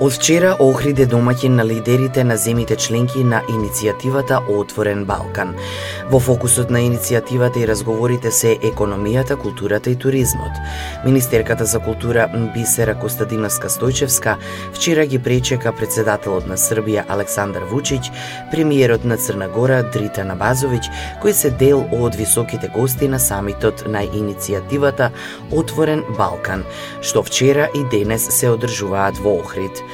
Од вчера Охрид е домаќин на лидерите на земите членки на иницијативата Отворен Балкан. Во фокусот на иницијативата и разговорите се економијата, културата и туризмот. Министерката за култура Бисера Костадиновска Стојчевска вчера ги пречека председателот на Србија Александар Вучиќ, премиерот на Црна Гора Дрита Набазовиќ, кои се дел од високите гости на самитот на иницијативата Отворен Балкан, што вчера и денес се одржуваат во Охрид.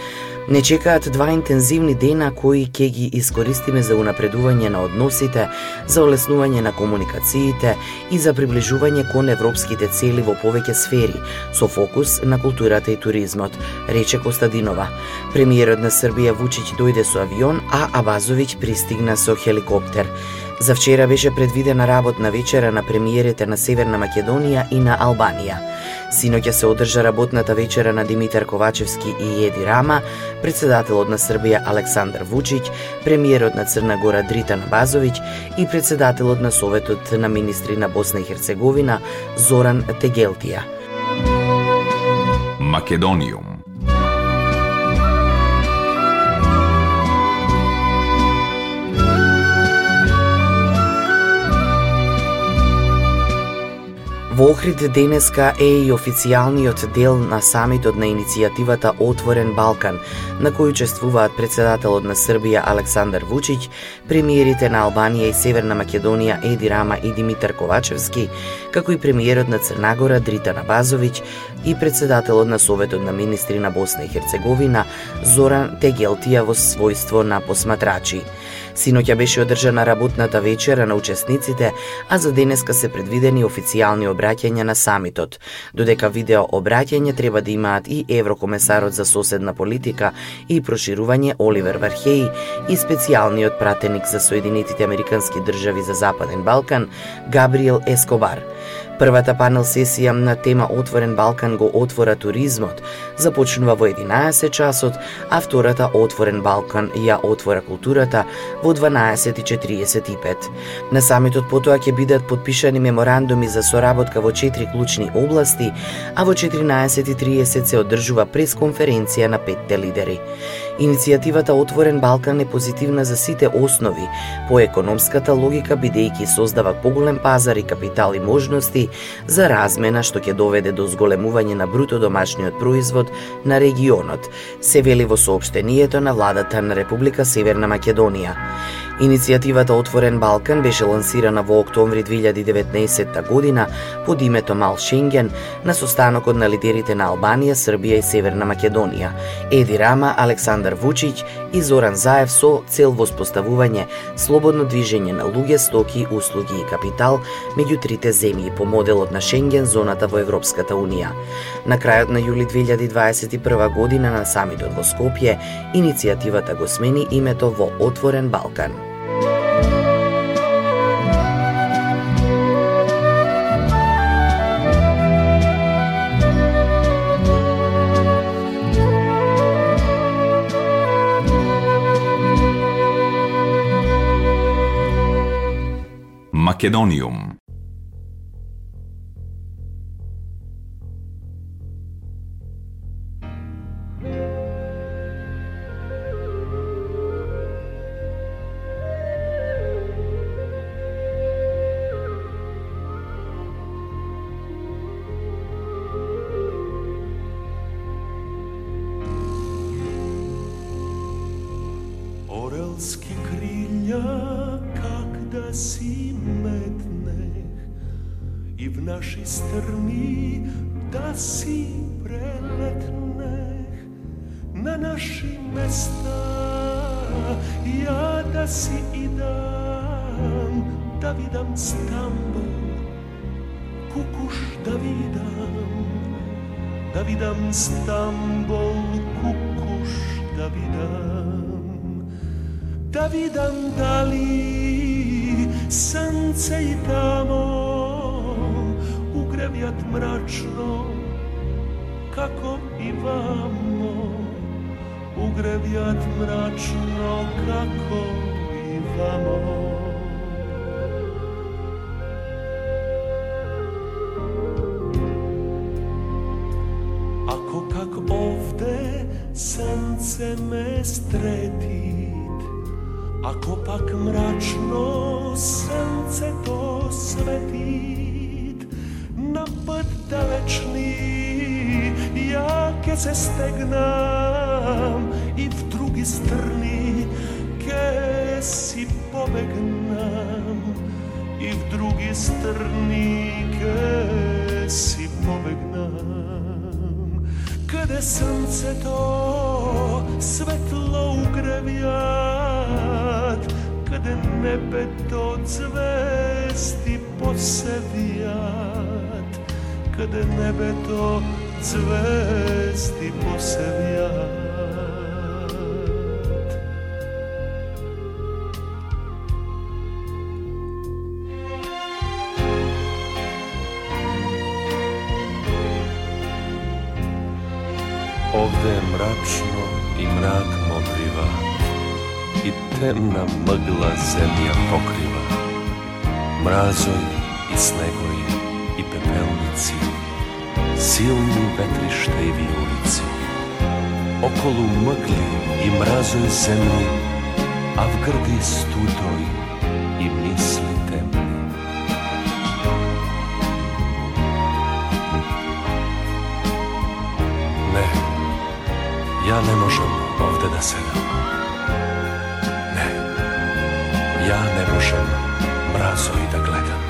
Не чекаат два интензивни дена кои ќе ги искористиме за унапредување на односите, за олеснување на комуникациите и за приближување кон европските цели во повеќе сфери, со фокус на културата и туризмот, рече Костадинова. Премиерот на Србија Вучиќ дојде со авион, а Абазовиќ пристигна со хеликоптер. За вчера беше предвидена работна вечера на премиерите на Северна Македонија и на Албанија. Синоќа се одржа работната вечера на Димитар Ковачевски и Еди Рама, председателот на Србија Александар Вучиќ, премиерот на Црна Гора Дритан Базовиќ и председателот на Советот на министри на Босна и Херцеговина Зоран Тегелтија. Македониум Во Охрид денеска е и официјалниот дел на самитот на иницијативата Отворен Балкан, на кој учествуваат председателот на Србија Александар Вучиќ, премиерите на Албанија и Северна Македонија Еди Рама и Димитар Ковачевски, како и премиерот на Црнагора Дритана Базовиќ и председателот на Советот на министри на Босна и Херцеговина Зоран Тегелтија во својство на посматрачи. Синоќа беше одржана работната вечера на учесниците, а за денеска се предвидени официјални обраќања на самитот, додека видео обраќање треба да имаат и еврокомесарот за соседна политика и проширување Оливер Вархеј и специјалниот пратеник за Соединетите Американски држави за Западен Балкан Габриел Ескобар. Првата панел сесија на тема Отворен Балкан го отвора туризмот, започнува во 11 часот, а втората Отворен Балкан ја отвора културата во 12.45. На самитот потоа ќе бидат подпишани меморандуми за соработка во четири клучни области, а во 14.30 се одржува пресконференција на петте лидери. Иницијативата Отворен Балкан е позитивна за сите основи, по економската логика бидејќи создава поголем пазар и капитал и можности за размена што ќе доведе до зголемување на бруто домашниот производ на регионот, се вели во соопштението на владата на Република Северна Македонија. Иницијативата Отворен Балкан беше лансирана во октомври 2019 година под името Мал Шенген на состанокот на лидерите на Албанија, Србија и Северна Македонија, Еди Рама, Александар Вучиќ и Зоран Заев со цел воспоставување слободно движење на луѓе, стоки, услуги и капитал меѓу трите земји по моделот на Шенген зоната во Европската Унија. На крајот на јули 2021 година на самитот во Скопје, иницијативата го смени името во Отворен Балкан. Македониум. Mesta ja da si idam da vidam Stambul kukuš da vidam da vidam Stambul kukuš da vidam. Da vidam da li sance i tamo grevjat mračno kako i vamo ugrevjat mračno kako i vamo. Ako kak ovde sance me stretit Ako pak mračno sance to svetit na put dalečný, ja ke stegnam i v drugi strni, ke si pobegnam i v drugi strni, ke si pobegnam. Kada sunce to svetlo ugrevjat, kada nebe to zvesti posevjat, kada nebeto zvezdi posevjat. Ovde temna mgla zemlja pokriva. Mrazoj i snegoj i pepelnici, silni vetrište i vijulici, okolu mgli i mrazoj zemlji, a v grdi studoj i misli. Ne, ja ne možem ovde da sedam. Ја не рушам, мразој да гледам.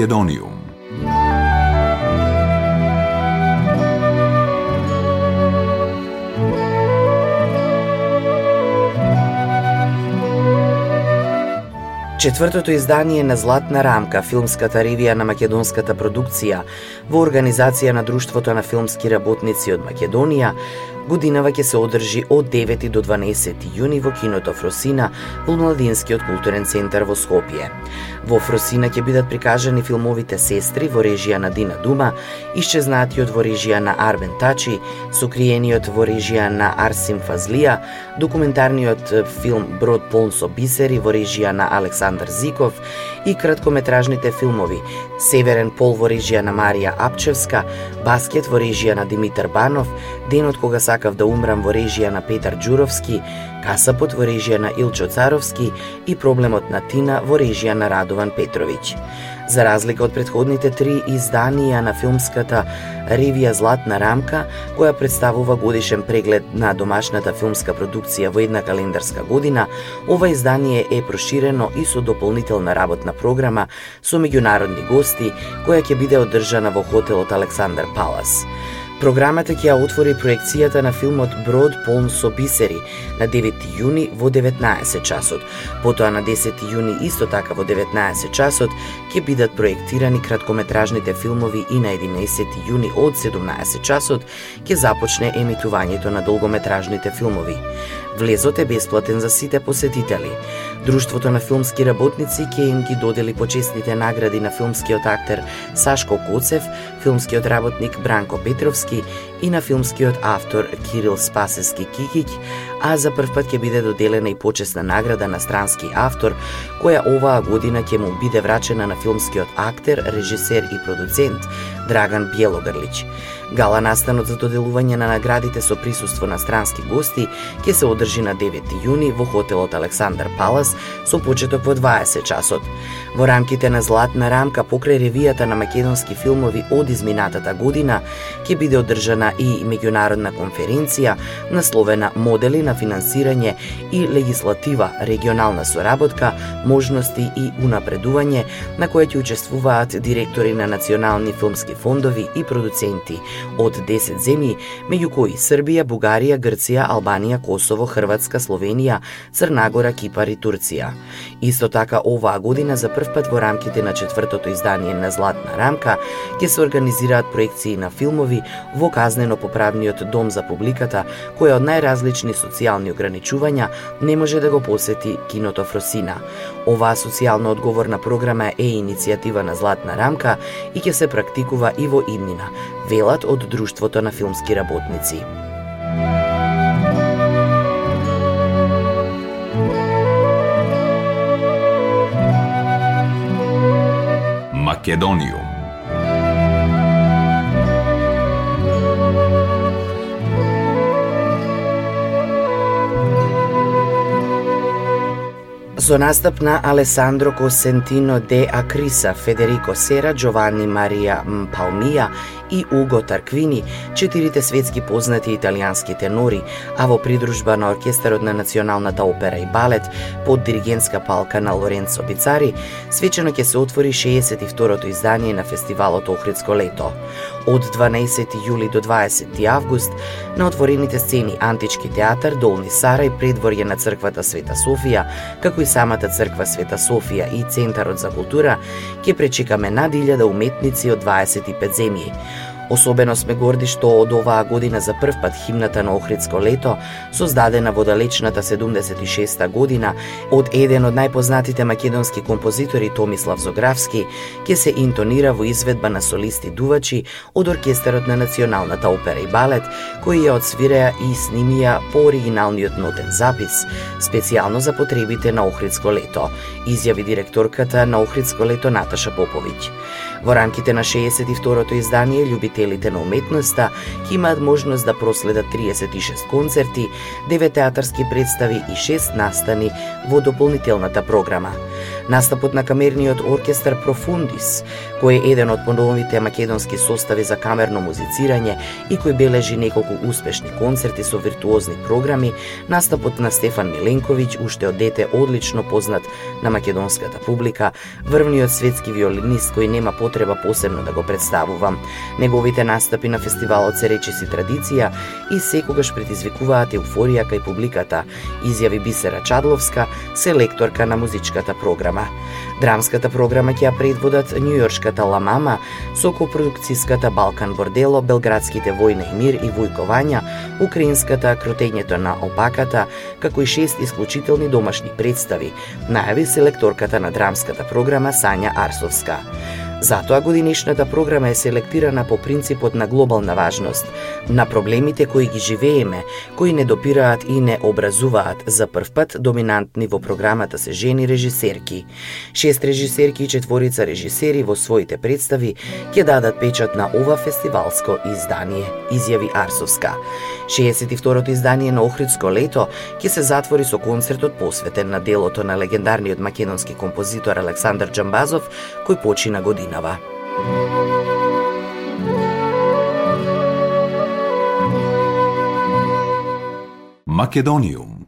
Македониум. Четвртото издание на Златна рамка, филмската ревија на македонската продукција, во организација на Друштвото на филмски работници од Македонија, Годинава ќе се одржи од 9 до 12 јуни во киното Фросина во Младинскиот културен центар во Скопје. Во Фросина ќе бидат прикажани филмовите Сестри во режија на Дина Дума, Исчезнатиот во режија на Арбен Тачи, Сокриениот во режија на Арсим Фазлија, документарниот филм Брод полн со бисери во режија на Александар Зиков и краткометражните филмови Северен пол во режија на Марија Апчевска, Баскет во режија на Димитар Банов, Денот кога сака сакав да умрам во режија на Петар Джуровски, Касапот во режија на Илчо Царовски и Проблемот на Тина во режија на Радован Петровиќ. За разлика од предходните три изданија на филмската ревија Златна рамка, која представува годишен преглед на домашната филмска продукција во една календарска година, ова издание е проширено и со дополнителна работна програма со меѓународни гости, која ќе биде одржана во хотелот Александар Палас. Програмата ќе ја отвори проекцијата на филмот Брод полн со бисери на 9 јуни во 19 часот. Потоа на 10 јуни исто така во 19 часот ќе бидат проектирани краткометражните филмови и на 11 јуни од 17 часот ќе започне емитувањето на долгометражните филмови. Влезот е бесплатен за сите посетители. Друштвото на филмски работници ќе им ги додели почесните награди на филмскиот актер Сашко Коцев, филмскиот работник Бранко Петровски и на филмскиот автор Кирил Спасески Кикиќ, а за прв пат ќе биде доделена и почесна награда на странски автор, која оваа година ќе му биде врачена на филмскиот актер, режисер и продуцент Драган Бјелогрлич. Гала настанот за доделување на наградите со присуство на странски гости ќе се одржи на 9 јуни во хотелот Александар Палас со почеток во 20 часот. Во рамките на Златна рамка покрај ревијата на македонски филмови од изминатата година ќе биде одржана и меѓународна конференција насловена Модели на финансирање и легислатива, регионална соработка, можности и унапредување на која ќе учествуваат директори на национални филмски фондови и продуценти од 10 земји, меѓу кои Србија, Бугарија, Грција, Албанија, Косово, Хрватска, Словенија, Црнагора, Кипар и Турција. Исто така оваа година за прв пат во рамките на четвртото издание на Златна рамка ќе се организираат проекции на филмови во казна поправниот дом за публиката, која од најразлични социјални ограничувања не може да го посети киното Фросина. Оваа социјално одговорна програма е иницијатива на Златна рамка и ќе се практикува и во иднина, велат од Друштвото на филмски работници. Македониум Со настап на Алесандро Косентино де Акриса, Федерико Сера, Джованни Марија Палмија и Уго Тарквини, четирите светски познати италијански тенори, а во придружба на оркестарот на Националната опера и балет под диригентска палка на Лоренцо Пицари, свечено ќе се отвори 62-то издание на фестивалот Охридско лето. Од 12 јули до 20 август на отворените сцени Антички театар, Долни Сарај, предворје на црквата Света Софија, како и самата црква Света Софија и Центарот за култура, ќе пречекаме над 1000 да уметници од 25 земји. Особено сме горди што од оваа година за прв пат химната на Охридско лето, создадена во далечната 76 година од еден од најпознатите македонски композитори Томислав Зографски, ќе се интонира во изведба на солисти дувачи од оркестарот на Националната опера и балет, кои ја одсвиреа и снимија по оригиналниот нотен запис, специјално за потребите на Охридско лето, изјави директорката на Охридско лето Наташа Поповиќ. Во рамките на 62-то издание, љубителите на уметноста ќе имаат можност да проследат 36 концерти, 9 театарски представи и 6 настани во дополнителната програма. Настапот на камерниот оркестар Профундис, кој е еден од поновите македонски состави за камерно музицирање и кој бележи неколку успешни концерти со виртуозни програми, настапот на Стефан Миленковиќ, уште од дете одлично познат на македонската публика, врвниот светски виолинист кој нема потреба посебно да го представувам. Неговите настапи на фестивалот се речиси традиција и секогаш предизвикуваат еуфорија кај публиката, изјави Бисера Чадловска, селекторка на музичката програма програма. Драмската програма ќе ја предводат Њујоршката Ламама со копродукцијската Балкан Бордело, Белградските Војна и мир и Војкованја, украинската Кротењето на опаката, како и шест исклучителни домашни представи, најави селекторката на драмската програма Сања Арсовска. Затоа годинишната програма е селектирана по принципот на глобална важност, на проблемите кои ги живееме, кои не допираат и не образуваат. За прв пат доминантни во програмата се жени режисерки. Шест режисерки и четворица режисери во своите представи ќе дадат печат на ова фестивалско издание, изјави Арсовска. 62-то издание на Охридско лето ќе се затвори со концертот посветен на делото на легендарниот македонски композитор Александар Джамбазов, кој почина годинава. Македониум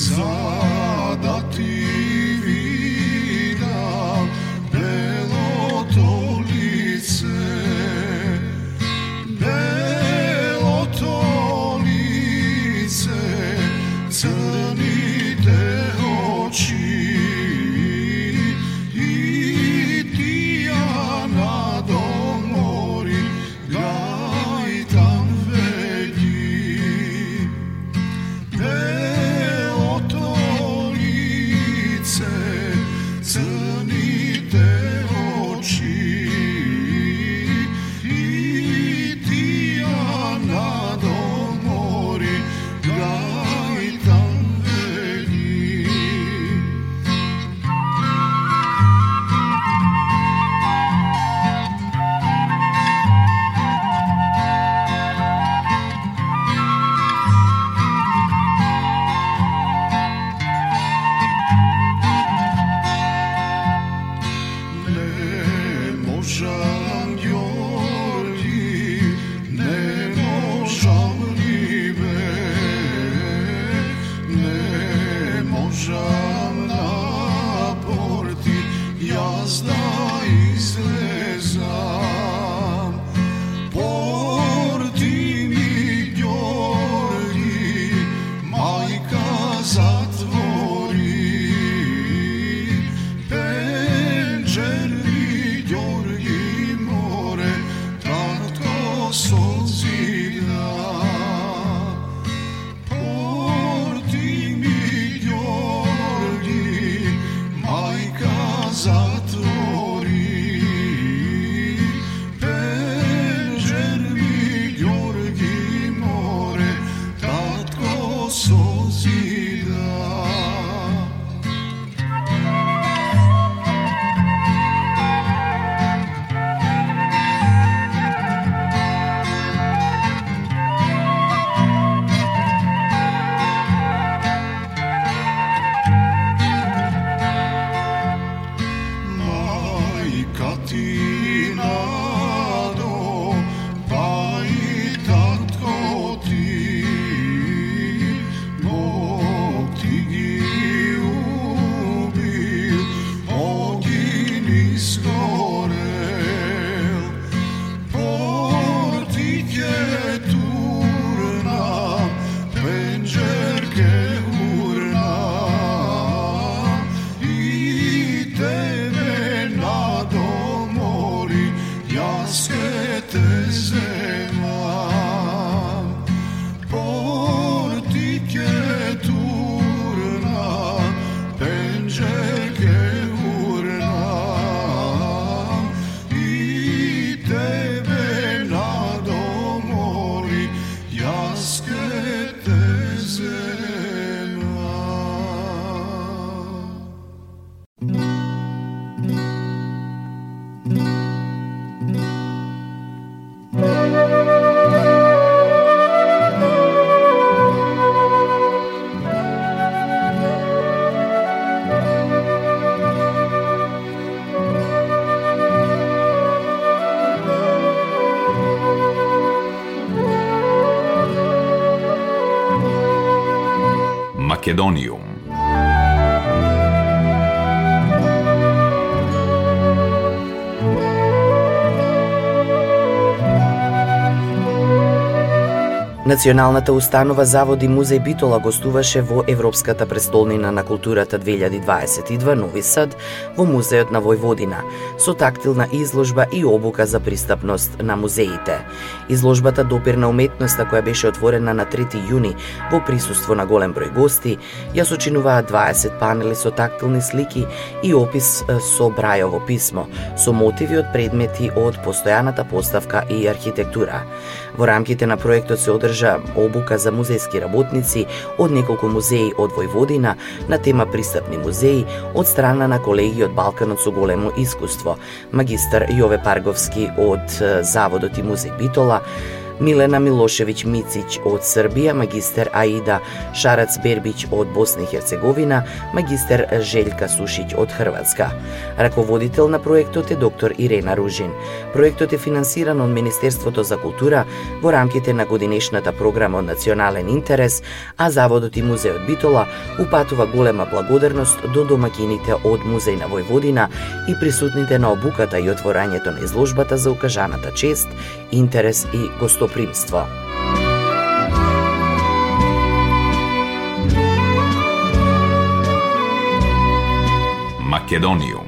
So. Македониум Националната установа Заводи музеј Битола гостуваше во Европската престолнина на културата 2022 Нови Сад во музеот на Војводина со тактилна изложба и обука за пристапност на музеите. Изложбата допирна уметноста која беше отворена на 3 јуни во присуство на голем број гости, ја сочинуваа 20 панели со тактилни слики и опис со брајово писмо, со мотиви од предмети од постојаната поставка и архитектура. Во рамките на проектот се одржа обука за музејски работници од неколку музеи од Војводина на тема пристапни музеи од страна на колеги од Балканот со големо искуство, магистар Јове Парговски од Заводот и музеј Битола, Милена Милошевиќ Мицич од Србија, магистер Аида Шарац Бербич од Босна и Херцеговина, магистер Желјка Сушиќ од Хрватска. Раководител на проектот е доктор Ирена Ружин. Проектот е финансиран од Министерството за култура во рамките на годинешната програма од национален интерес, а Заводот и музеот Битола упатува голема благодарност до домакините од Музеј на Војводина и присутните на обуката и отворањето на изложбата за укажаната чест, интерес и гостопримство гостопримство. Македониум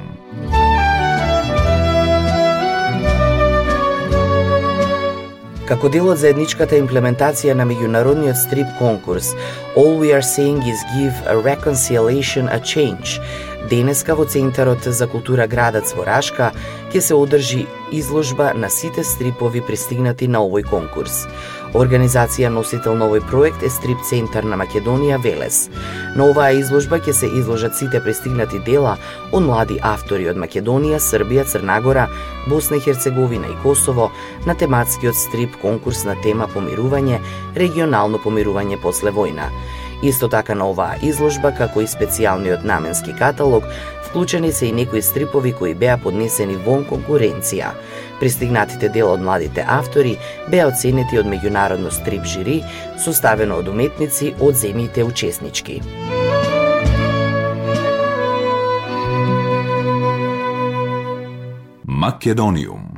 Како дел од заедничката имплементација на меѓународниот стрип конкурс All We Are Saying Is Give a Reconciliation a Change, денеска во Центарот за култура градот во Рашка ќе се одржи изложба на сите стрипови пристигнати на овој конкурс. Организација носител на овој проект е Стрип Центар на Македонија Велес. На оваа изложба ќе се изложат сите пристигнати дела од млади автори од Македонија, Србија, Црнагора, Босна и Херцеговина и Косово на тематскиот стрип конкурс на тема помирување, регионално помирување после војна. Исто така на оваа изложба, како и специјалниот наменски каталог, вклучени се и некои стрипови кои беа поднесени вон конкуренција. Пристигнатите дела од младите автори беа оценети од меѓународно стрип жири, составено од уметници од земјите учеснички. Македониум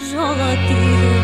yo